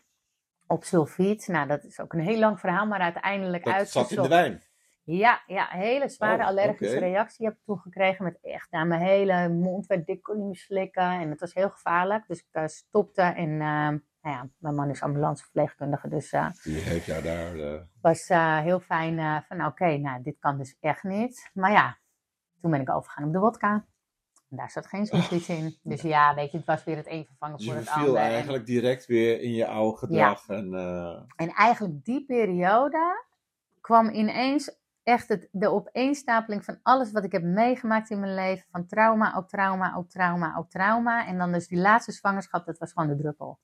op sulfiet. Nou, dat is ook een heel lang verhaal, maar uiteindelijk dat zat in de wijn? Ja, ja, hele zware Oh, allergische reactie heb ik toen gekregen. Met echt, nou, mijn hele mond werd dik, kon niet meer slikken. En het was heel gevaarlijk. Dus ik eh, stopte. En eh, nou ja, mijn man is ambulanceverpleegkundige. Dus eh, Die heeft jou daar... was heel fijn van oké, nou dit kan dus echt niet. Maar ja, toen ben ik overgegaan op de wodka. En daar zat geen zoiets in. Dus ja, weet je, het was weer het een vervangen dus voor je het viel ander. En- eigenlijk direct weer in je oude gedrag. En, En eigenlijk die periode kwam ineens echt het, de opeenstapeling van alles wat ik heb meegemaakt in mijn leven. Van trauma op trauma op trauma op trauma. En dan dus die laatste zwangerschap, dat was gewoon de druppel.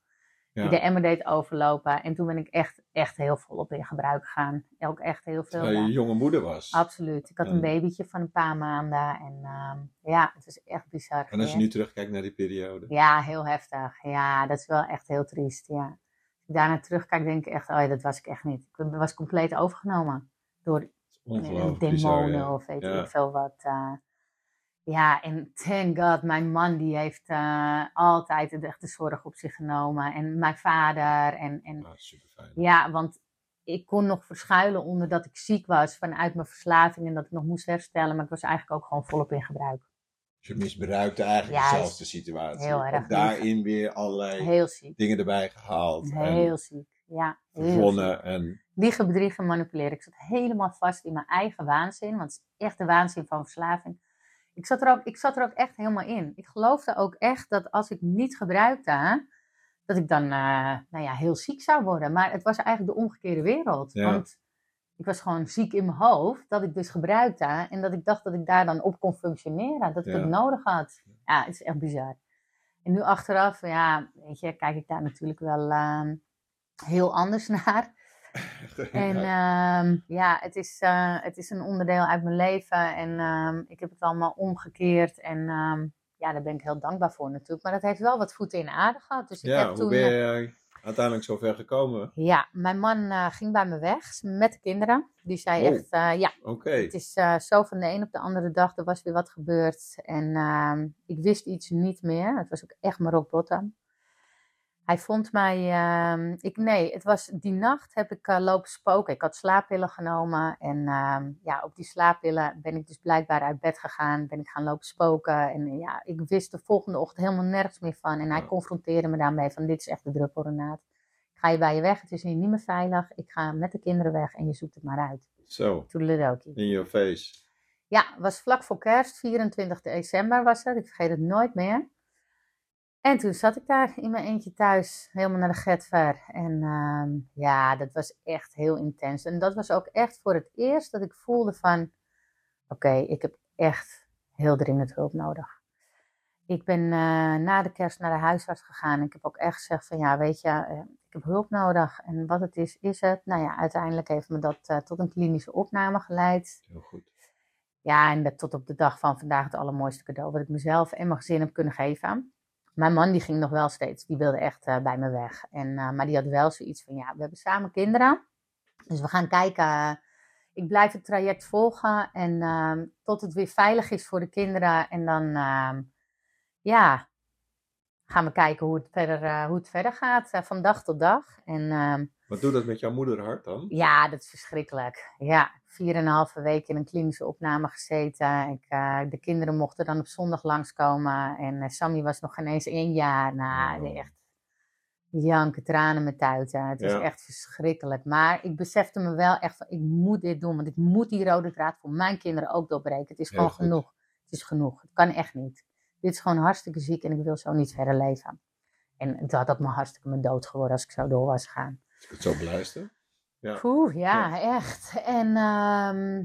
ja. Die de emmer deed overlopen. En toen ben ik echt, echt heel volop in gebruik gegaan. Ook echt heel veel. Terwijl je ja. jonge moeder was. Absoluut. Ik had En- een babytje van een paar maanden. En ehm, ja, het is echt bizar. En als je nu terugkijkt naar die periode. Ja, heel heftig. Ja, dat is wel echt heel triest. Ja. Als ik daarna terugkijk, denk ik echt, oh ja, dat was ik echt niet. Ik was compleet overgenomen door Ongelooflijk demonen bizar, of weet ik veel wat. eh. ja, en thank God, mijn man die heeft eh, altijd het echte zorg op zich genomen. En mijn vader. En, en Ah, ja, want ik kon nog verschuilen onder dat ik ziek was vanuit mijn verslaving en dat ik nog moest herstellen. Maar ik was eigenlijk ook gewoon volop in gebruik. Dus je misbruikte eigenlijk Juist. dezelfde situatie. Heel erg daarin weer allerlei Heel ziek. dingen erbij gehaald. Heel ziek. Ja, en heel verwonnen. En liegen, bedriegen, manipuleren. Ik zat helemaal vast in mijn eigen waanzin, want het is echt de waanzin van verslaving. Ik zat, er ook, ik zat er ook echt helemaal in. Ik geloofde ook echt dat als ik niet gebruikte, dat ik dan eh, nou ja, heel ziek zou worden. Maar het was eigenlijk de omgekeerde wereld. Ja. Want ik was gewoon ziek in mijn hoofd, dat ik dus gebruikte en dat ik dacht dat ik daar dan op kon functioneren, dat ik Ja. het nodig had. Ja, het is echt bizar. En nu achteraf, ja, weet je, kijk ik daar natuurlijk wel ehm, heel anders [LAUGHS] naar. [LAUGHS] En ja, ja, het, is, eh, het is een onderdeel uit mijn leven. En ehm, ik heb het allemaal omgekeerd. En ehm, ja, daar ben ik heel dankbaar voor natuurlijk. Maar dat heeft wel wat voeten in de aarde gehad. Dus ik ja, heb hoe toen. ben je uiteindelijk zo ver gekomen? ja, mijn man ging bij me weg met de kinderen. Die zei Oh. echt, ja, het is zo van de een op de andere dag. Er was weer wat gebeurd. En ehm, ik wist iets niet meer. Het was ook echt maar rock bottom. Hij vond mij, ehm, ik, nee, het was die nacht heb ik eh, lopen spoken. Ik had slaappillen genomen en ehm, ja, op die slaappillen ben ik dus blijkbaar uit bed gegaan, ben ik gaan lopen spoken. En ja, ik wist de volgende ochtend helemaal nergens meer van. En hij confronteerde me daarmee van, dit is echt de druppel, Renaat. Ik ga je bij je weg, het is hier niet meer veilig. Ik ga met de kinderen weg en je zoekt het maar uit. Zo, Toedeledokie. in your face. Ja, was vlak voor kerst, 24 december was het. Ik vergeet het nooit meer. En toen zat ik daar in mijn eentje thuis, helemaal naar de get ver. En ehm, ja, dat was echt heel intens. En dat was ook echt voor het eerst dat ik voelde van... Oké, ik heb echt heel dringend hulp nodig. Ik ben eh, na de kerst naar de huisarts gegaan. Ik heb ook echt gezegd van ja, weet je, eh, ik heb hulp nodig. En wat het is, is het. Nou ja, uiteindelijk heeft me dat eh, tot een klinische opname geleid. Heel goed. Ja, en dat tot op de dag van vandaag het allermooiste cadeau wat ik mezelf en mijn gezin heb kunnen geven. Mijn man die ging nog wel steeds, die wilde echt eh, bij me weg. En, eh, maar die had wel zoiets van, ja, we hebben samen kinderen. Dus we gaan kijken, eh, ik blijf het traject volgen en ehm, tot het weer veilig is voor de kinderen. En dan, ehm, ja, gaan we kijken hoe het verder, eh, hoe het verder gaat, eh, van dag tot dag. En ehm, Wat doet dat met jouw moederhart dan? ja, dat is verschrikkelijk. Ja, vier en een halve week in een klinische opname gezeten. Ik, eh, de kinderen mochten dan op zondag langskomen. En Sammy was nog geen eens één jaar. Nou, Oh. echt janken, tranen met tuiten. Het is Ja. echt verschrikkelijk. Maar ik besefte me wel echt van, ik moet dit doen. Want ik moet die rode draad voor mijn kinderen ook doorbreken. Het is gewoon genoeg. Het is genoeg. Het kan echt niet. Dit is gewoon hartstikke ziek en ik wil zo niet verder leven. En het had me hartstikke me dood geworden als ik zo door was gegaan. Als ik het zo beluister. Ja. Oeh, ja, echt. En ehm,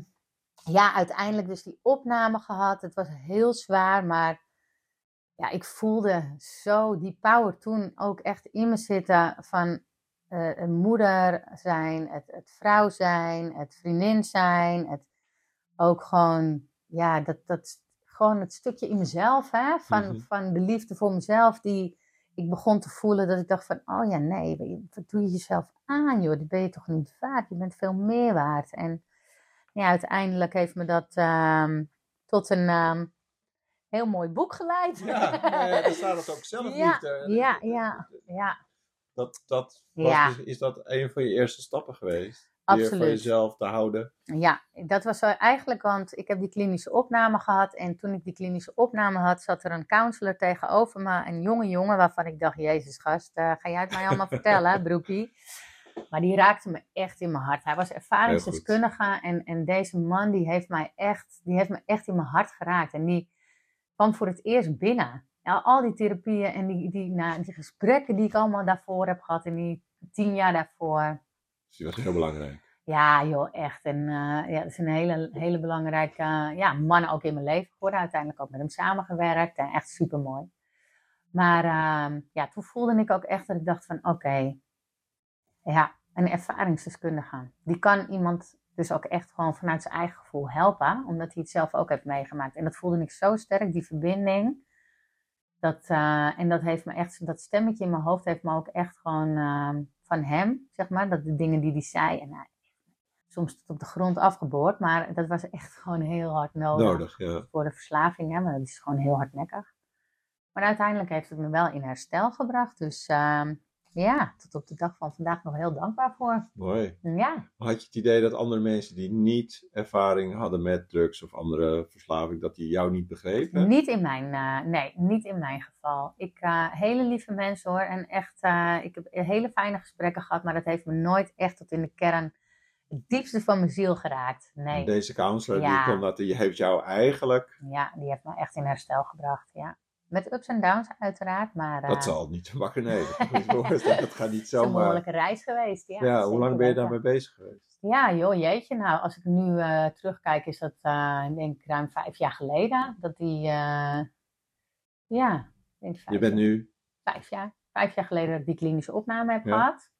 ja, uiteindelijk dus die opname gehad. Het was heel zwaar, maar ja, ik voelde zo die power toen ook echt in me zitten van eh, een moeder zijn, het, het vrouw zijn, het vriendin zijn, het ook gewoon, ja, dat, dat gewoon het stukje in mezelf, hè, van, Mhm. van de liefde voor mezelf, die ik begon te voelen dat ik dacht van, oh ja, nee, wat doe je jezelf aan, joh, dat ben je toch niet waard, je bent veel meer waard. En ja, uiteindelijk heeft me dat ehm, tot een ehm, heel mooi boek geleid. Ja, nee, daar staat het ook [LAUGHS] zelfliefde. Ja, ja, ja. Dat, dat was Ja. dus- is dat een van je eerste stappen geweest? Weer van jezelf te houden. Ja, dat was eigenlijk, want ik heb die klinische opname gehad. En toen ik die klinische opname had, zat er een counselor tegenover me. Een jonge jongen waarvan ik dacht, jezus gast, uh, ga jij het mij allemaal [LAUGHS] vertellen, broekie? Maar die raakte me echt in mijn hart. Hij was ervaringsdeskundige en, en deze man die heeft, mij echt, die heeft me echt in mijn hart geraakt. En die kwam voor het eerst binnen. Ja, al die therapieën en die, die, nou, die gesprekken die ik allemaal daarvoor heb gehad, in die tien jaar daarvoor. Die was heel belangrijk. Ja, joh, echt. En uh, ja, dat is een hele, hele belangrijke ja, man ook in mijn leven geworden. Uiteindelijk ook met hem samengewerkt. En echt super mooi. Maar uh, ja, toen voelde ik ook echt dat ik dacht van oké, ja, een ervaringsdeskundige. Die kan iemand dus ook echt gewoon vanuit zijn eigen gevoel helpen, omdat hij het zelf ook heeft meegemaakt. En dat voelde ik zo sterk, die verbinding. Dat, uh, en dat heeft me echt, dat stemmetje in mijn hoofd heeft me ook echt gewoon uh, van hem, zeg maar, dat de dingen die hij zei. En hij, soms tot op de grond afgeboord, maar dat was echt [LAUGHS] gewoon heel hard nodig. Nodig, ja. Voor de verslaving, hè, maar dat is gewoon heel hardnekkig. Maar uiteindelijk heeft het me wel in herstel gebracht. Dus uh, ja, tot op de dag van vandaag nog heel dankbaar voor. Mooi. Ja. Had je het idee dat andere mensen die niet ervaring hadden met drugs of andere verslaving, dat die jou niet begrepen? Niet in mijn, uh, nee, niet in mijn geval. Ik, uh, hele lieve mensen hoor. En echt, uh, ik heb hele fijne gesprekken gehad, maar dat heeft me nooit echt tot in de kern het diepste van mijn ziel geraakt. Nee. Deze counselor, ja. die, kon dat, die heeft jou eigenlijk... Ja, die heeft me echt in herstel gebracht, ja. Met ups en downs uiteraard, maar... Uh, dat zal niet te makkelijk, nee. [LAUGHS] dat gaat niet zomaar... Het is een behoorlijke reis geweest, ja. Ja, hoe lang ben je daarmee bezig geweest? Ja, joh, jeetje. Nou, als ik nu uh, terugkijk, is dat, uh, ik denk ruim vijf jaar geleden. Dat die, ja, denk vijf Je bent nu? Vijf jaar. Vijf jaar geleden dat ik die klinische opname heb ja. gehad.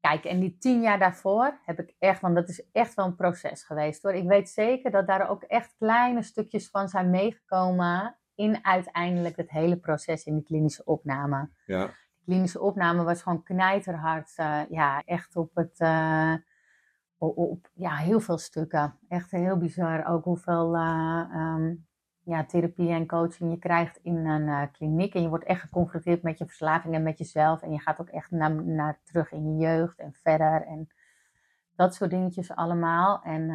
Kijk, en die tien jaar daarvoor heb ik echt, want dat is echt wel een proces geweest hoor. Ik weet zeker dat daar ook echt kleine stukjes van zijn meegekomen in uiteindelijk het hele proces in de klinische opname. Ja. De klinische opname was gewoon knijterhard. Uh, ja, echt op het. Uh, op, ja, heel veel stukken. Echt heel bizar. Ook hoeveel uh, um, ja, therapie en coaching je krijgt in een kliniek. En je wordt echt geconfronteerd met je verslaving en met jezelf. En je gaat ook echt naar, naar terug in je jeugd en verder. En dat soort dingetjes allemaal. En,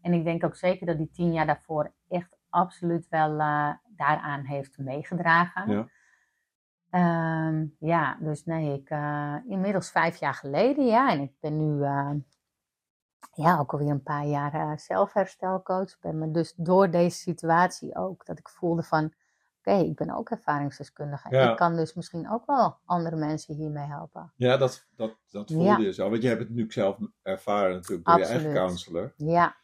en ik denk ook zeker dat die tien jaar daarvoor echt absoluut wel uh, daaraan heeft meegedragen. Ja. Um, ja, dus nee, ik, uh, inmiddels vijf jaar geleden, ja. En ik ben nu uh, ja, ook alweer een paar jaar zelfherstelcoach. Ik ben me dus door deze situatie ook, dat ik voelde van, oké, okay, ik ben ook ervaringsdeskundige. Ja. Ik kan dus misschien ook wel andere mensen hiermee helpen. Ja, dat, dat, dat voelde ja. je zo. Want je hebt het nu zelf ervaren natuurlijk door Absoluut. je eigen counselor. Ja,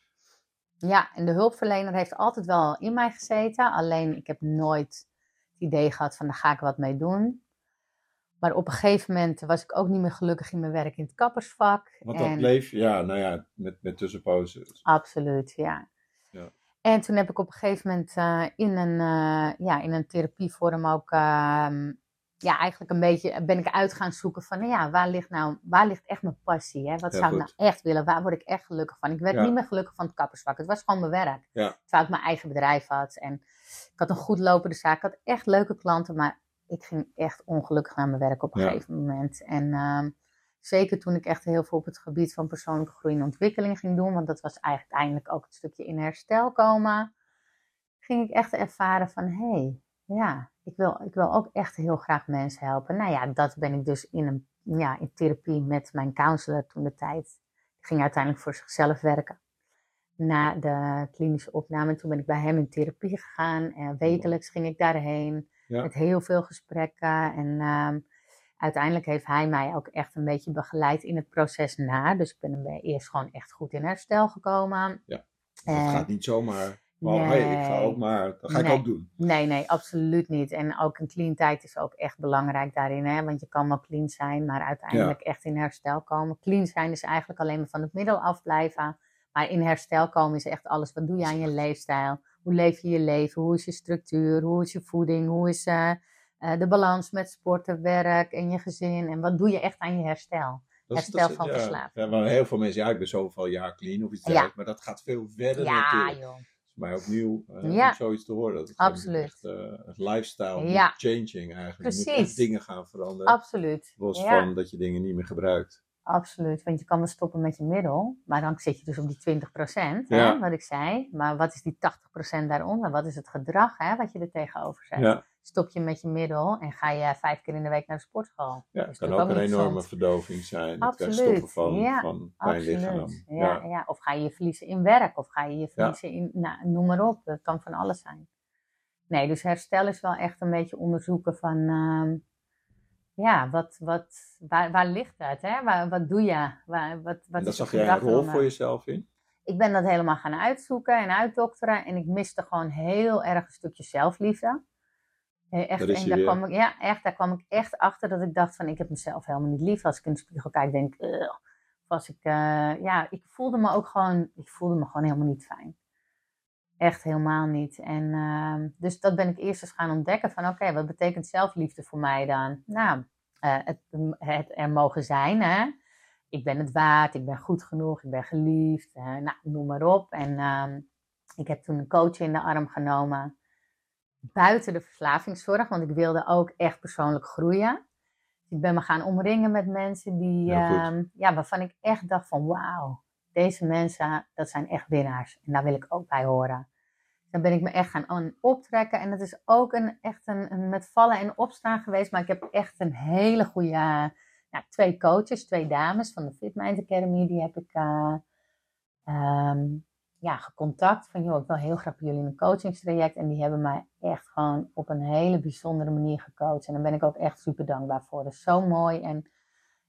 ja, en de hulpverlener heeft altijd wel in mij gezeten. Alleen ik heb nooit het idee gehad van daar ga ik wat mee doen. Maar op een gegeven moment was ik ook niet meer gelukkig in mijn werk in het kappersvak. Want dat en... bleef, ja, nou ja, met, met tussenposes. Absoluut, ja. ja. En toen heb ik op een gegeven moment uh, in, een, uh, ja, in een therapievorm ook uh, ja, eigenlijk een beetje ben ik uit gaan zoeken van, nou ja, waar ligt nou, waar ligt echt mijn passie? Hè? Wat Ja, zou ik nou echt willen? Waar word ik echt gelukkig van? Ik werd Ja. niet meer gelukkig van het kappersvak. Het was gewoon mijn werk. Ja. Terwijl ik mijn eigen bedrijf had. En ik had een goed lopende zaak. Ik had echt leuke klanten, maar ik ging echt ongelukkig naar mijn werk op een gegeven moment. En ehm, zeker toen ik echt heel veel op het gebied van persoonlijke groei en ontwikkeling ging doen, want dat was eigenlijk eindelijk ook het stukje in herstel komen, ging ik echt ervaren van, hé, hey, ja, ik wil, ik wil ook echt heel graag mensen helpen. Nou ja, dat ben ik dus in, een, ja, in therapie met mijn counselor toen de tijd. Ik ging uiteindelijk voor zichzelf werken. Na de klinische opname, toen ben ik bij hem in therapie gegaan. En wekelijks ging ik daarheen Ja. met heel veel gesprekken. En ehm, uiteindelijk heeft hij mij ook echt een beetje begeleid in het proces na. Dus ik ben er eerst gewoon echt goed in herstel gekomen. Ja. Eh, Het gaat niet zomaar. Oh, hey, ik ga nee. ook maar. Dat ga ik Nee. ook doen. Nee, nee, absoluut niet. En ook een clean tijd is ook echt belangrijk daarin. Hè? Want je kan wel clean zijn, maar uiteindelijk echt in herstel komen. Clean zijn is eigenlijk alleen maar van het middel afblijven. Maar in herstel komen is echt alles. Wat doe je aan je leefstijl? Hoe leef je je leven? Hoe is je structuur? Hoe is je voeding? Hoe is eh, eh, de balans met sporten, werk en je gezin? En wat doe je echt aan je herstel? Dat is- Herstel dat is- van ja, verslaving. Ja, maar heel veel mensen, ja, ik ben zoveel jaar clean of iets Ja. dergelijks. Maar dat gaat veel verder Ja, natuurlijk. joh. Mij ook nieuw Ja. om zoiets te horen. Dat het Absoluut. Echt, eh, het lifestyle Ja. changing eigenlijk. Je moet Precies. echt dingen gaan veranderen. Absoluut. Los Ja. van dat je dingen niet meer gebruikt. Absoluut, want je kan wel stoppen met je middel, maar dan zit je dus op die 20%, hè, wat ik zei. Maar wat is die 80% daaronder? Wat is het gedrag hè, wat je er tegenover zet? Ja. Stop je met je middel en ga je vijf keer in de week naar de sportschool? Ja, Dat het is kan ook een enorme gezond. verdoving zijn. Het kan Absoluut, stoppen van, ja, van pijnlichaam. Absoluut. Ja, ja. Of ga je je verliezen in werk, of ga je je verliezen in, nou, noem maar op. Dat kan van alles zijn. Nee, dus herstel is wel echt een beetje onderzoeken van, ehm, ja, wat, wat, waar, waar ligt dat? Hè? Waar, wat doe je? Waar, wat, wat En is zag het jij een rol eronder? voor jezelf in? Ik ben dat helemaal gaan uitzoeken en uitdokteren. En ik miste gewoon heel erg een stukje zelfliefde. Echt, Daar en daar kwam, ik, ja, echt, daar kwam ik echt achter dat ik dacht van ik heb mezelf helemaal niet lief. Als ik in de spiegel kijk, denk ik, als ik, eh, ja, ik voelde me ook gewoon, ik voelde me gewoon helemaal niet fijn. Echt helemaal niet. En ehm, dus dat ben ik eerst eens gaan ontdekken van oké, wat betekent zelfliefde voor mij dan? Nou, eh, het, het er mogen zijn, hè. Ik ben het waard, ik ben goed genoeg, ik ben geliefd, nou, noem maar op. En ehm, ik heb toen een coach in de arm genomen buiten de verslavingszorg, want ik wilde ook echt persoonlijk groeien. Dus ik ben me gaan omringen met mensen die, ehm, ja, waarvan ik echt dacht van wauw, deze mensen, dat zijn echt winnaars. En daar wil ik ook bij horen. Dan ben ik me echt gaan aan optrekken. En het is ook een, echt een, een met vallen en opstaan geweest. Maar ik heb echt een hele goede, nou, twee coaches, twee dames van de Fit Mind Academy. Die heb ik eh, ehm, ja, gecontact. Van joh, ik wil heel graag bij jullie in een coachingstraject. En die hebben mij echt gewoon op een hele bijzondere manier gecoacht. En daar ben ik ook echt super dankbaar voor. Dat is zo mooi. En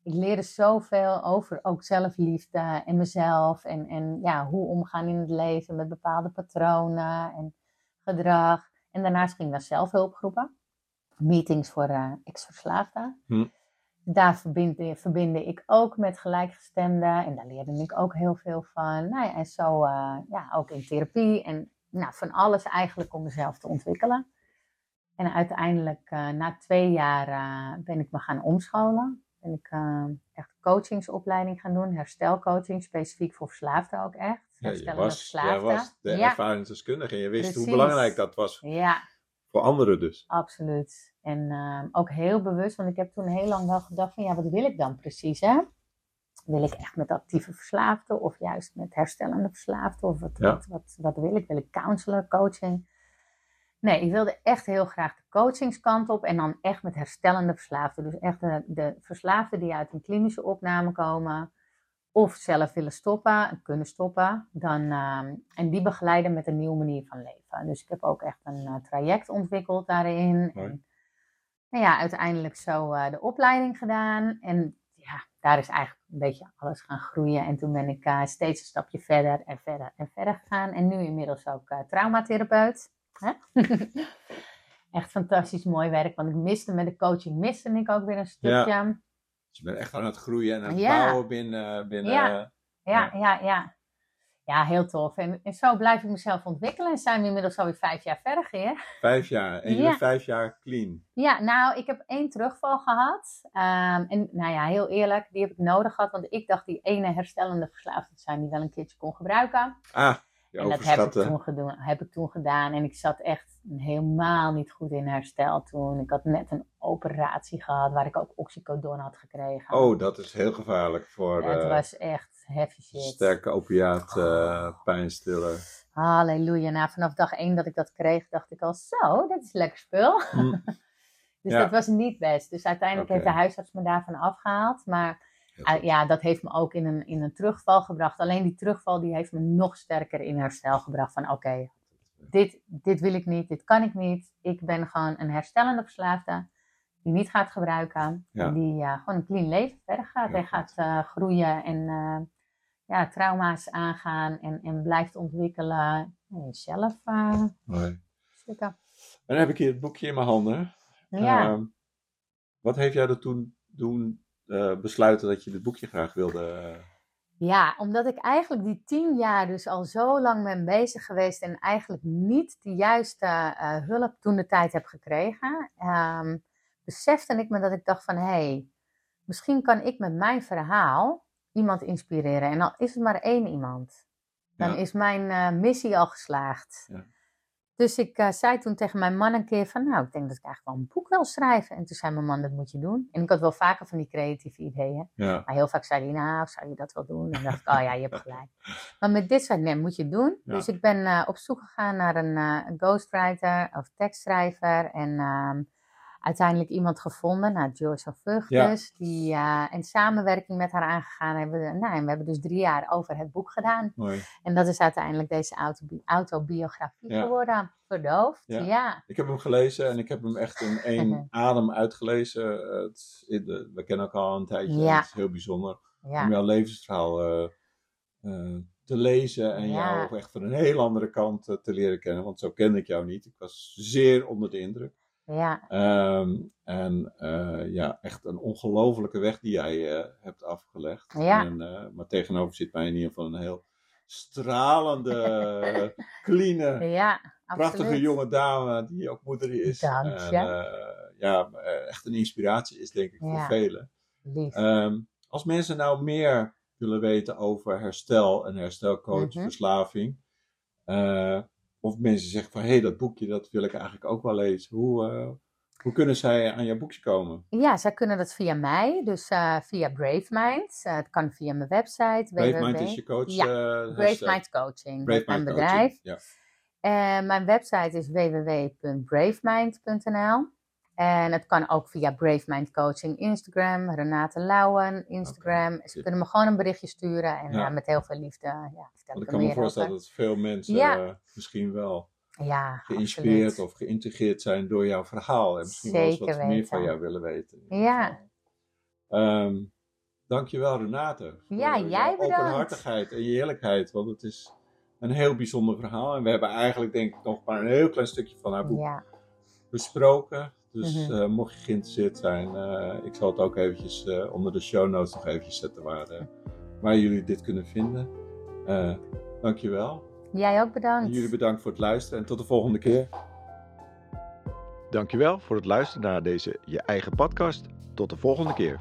ik leerde zoveel over ook zelfliefde en mezelf. En, en ja, hoe omgaan in het leven met bepaalde patronen en gedrag. En daarnaast ging ik naar zelfhulpgroepen. Meetings voor eh ex-verslaafden. Hm. Daar verbind, verbinde ik ook met gelijkgestemden. En daar leerde ik ook heel veel van. Nou ja, en zo eh, ja, ook in therapie. En nou, van alles eigenlijk om mezelf te ontwikkelen. En uiteindelijk, eh, na twee jaar, eh, ben ik me gaan omscholen. Ben ik eh, echt coachingsopleiding gaan doen. Herstelcoaching, specifiek voor verslaafden ook echt. Ja, je was, jij was de ja, ervaringsdeskundige en je wist hoe belangrijk dat was ja, voor anderen dus. absoluut. En ehm, ook heel bewust, want ik heb toen heel lang wel gedacht van ja, wat wil ik dan precies hè? Wil ik echt met actieve verslaafden of juist met herstellende verslaafden? Of wat, Ja. wat, wat, wat wil ik? Wil ik counselor, coaching? Nee, ik wilde echt heel graag de coachingskant op en dan echt met herstellende verslaafden. Dus echt de, de verslaafden die uit een klinische opname komen of zelf willen stoppen en kunnen stoppen. Dan, ehm, en die begeleiden met een nieuwe manier van leven. Dus ik heb ook echt een eh, traject ontwikkeld daarin. Mooi. En, nou ja, uiteindelijk zo eh, de opleiding gedaan. En ja, daar is eigenlijk een beetje alles gaan groeien. En toen ben ik eh, steeds een stapje verder en verder en verder gegaan. En nu inmiddels ook eh, traumatherapeut. [LAUGHS] Echt fantastisch mooi werk. Want ik miste met de coaching, miste ik ook weer een stukje. Dus je bent echt aan het groeien en aan het Ja. bouwen binnen... binnen Ja. Ja, ja, ja. Ja, heel tof. En, en zo blijf ik mezelf ontwikkelen. En zijn we inmiddels alweer vijf jaar verder, Geer. Vijf jaar. En je Ja. bent vijf jaar clean. Ja, nou, ik heb één terugval gehad. Ehm, en nou ja, heel eerlijk, die heb ik nodig gehad. Want ik dacht die ene herstellende verslaafde te zijn die wel een keertje kon gebruiken. Ah, je en dat heb ik, toen gedoen, heb ik toen gedaan. En ik zat echt helemaal niet goed in herstel toen. Ik had net een operatie gehad waar ik ook oxycodon had gekregen. Oh, dat is heel gevaarlijk voor Het eh, was echt heavy shit. sterke opiaat eh, pijnstiller. Halleluja. Nou, vanaf dag één dat ik dat kreeg, dacht ik al, zo, dit is lekker spul. Hm. [LAUGHS] Dus Ja. dat was niet best. Dus uiteindelijk heeft de huisarts me daarvan afgehaald. Maar uh, goed. ja, dat heeft me ook in een, in een terugval gebracht. Alleen die terugval die heeft me nog sterker in herstel gebracht. Van oké, dit, dit wil ik niet, dit kan ik niet. Ik ben gewoon een herstellende verslaafde. Die niet gaat gebruiken. Ja. En die ja, gewoon een clean leven verder gaat. En goed. gaat eh, groeien en eh, ja, trauma's aangaan. En, en blijft ontwikkelen. En jezelf eh Mooi. En dan heb ik hier het boekje in mijn handen. Ja. Ehm, wat heeft jou er toen doen eh, besluiten dat je dit boekje graag wilde? eh, Ja, omdat ik eigenlijk die tien jaar dus al zo lang ben bezig geweest en eigenlijk niet de juiste hulp toen de tijd heb gekregen, ehm, besefte ik me dat ik dacht van hé, hey, misschien kan ik met mijn verhaal iemand inspireren. En al is het maar één iemand, dan Ja. is mijn eh, missie al geslaagd. Ja. Dus ik uh, zei toen tegen mijn man een keer van, nou, ik denk dat ik eigenlijk wel een boek wil schrijven. En toen zei mijn man, dat moet je doen. En ik had wel vaker van die creatieve ideeën. Ja. Maar heel vaak zei hij, nou, zou je dat wel doen? En dacht ik, oh ja, je hebt gelijk. [LAUGHS] Maar met dit zei ik, nee, moet je doen. Ja. Dus ik ben uh, op zoek gegaan naar een, uh, een ghostwriter of tekstschrijver. En ehm, uiteindelijk iemand gevonden, nou, Joyce van Vught Ja. dus. Die, uh, en samenwerking met haar aangegaan. Hebben we, nou, en we hebben dus drie jaar over het boek gedaan. Mooi. En dat is uiteindelijk deze autobi autobiografie Ja. geworden. Verdoofd, Ja. ja. Ik heb hem gelezen en ik heb hem echt in [LAUGHS] één adem uitgelezen. Het, in de- we kennen elkaar al een tijdje. Het is heel bijzonder om jouw levensverhaal eh, eh, te lezen en jou echt van een heel andere kant eh, te leren kennen. Want zo kende ik jou niet. Ik was zeer onder de indruk. Ja, Ehm, en eh, ja, echt een ongelofelijke weg die jij eh, hebt afgelegd. Ja. En, eh, maar tegenover zit mij in ieder geval een heel stralende, [LAUGHS] clean, ja, prachtige absoluut. jonge dame die ook moeder is. Dank En, je. ja, eh, echt een inspiratie is denk ik voor Ja. velen. Ehm, als mensen nou meer willen weten over herstel en herstelcoach, Mhm. verslaving. Of mensen zeggen van, hé, hey, dat boekje, dat wil ik eigenlijk ook wel lezen. Hoe, eh, hoe kunnen zij aan jouw boekje komen? Ja, zij kunnen dat via mij, dus eh, via Brave Mind. Eh, het kan via mijn website. Brave. Mind is je coach. Ja, Brave. Mind Coaching, Brave mijn bedrijf. Ja. Mijn website is www.bravemind.nl. En het kan ook via Brave Mind Coaching Instagram, Renate Lauwen Instagram. Ze kunnen me gewoon een berichtje sturen en Ja. eh, met heel veel liefde ja, vertel ik kan me voorstellen over. dat veel mensen Ja. eh, misschien wel Ja, geïnspireerd absoluut. of geïntegreerd zijn door jouw verhaal. En misschien wel eens wat meer van jou willen weten. Ja. Ehm, dankjewel Renate. Voor Ja, jij bedankt. openhartigheid en je eerlijkheid. Want het is een heel bijzonder verhaal. En we hebben eigenlijk denk ik nog maar een heel klein stukje van haar boek besproken. Dus Mhm. eh, mocht je geïnteresseerd zijn, eh, ik zal het ook eventjes eh, onder de show notes nog eventjes zetten waar, eh, waar jullie dit kunnen vinden. Eh dankjewel. jij ook En bedankt. jullie bedankt voor het luisteren en tot de volgende keer. Dankjewel voor het luisteren naar deze Je Eigen Podcast. Tot de volgende keer.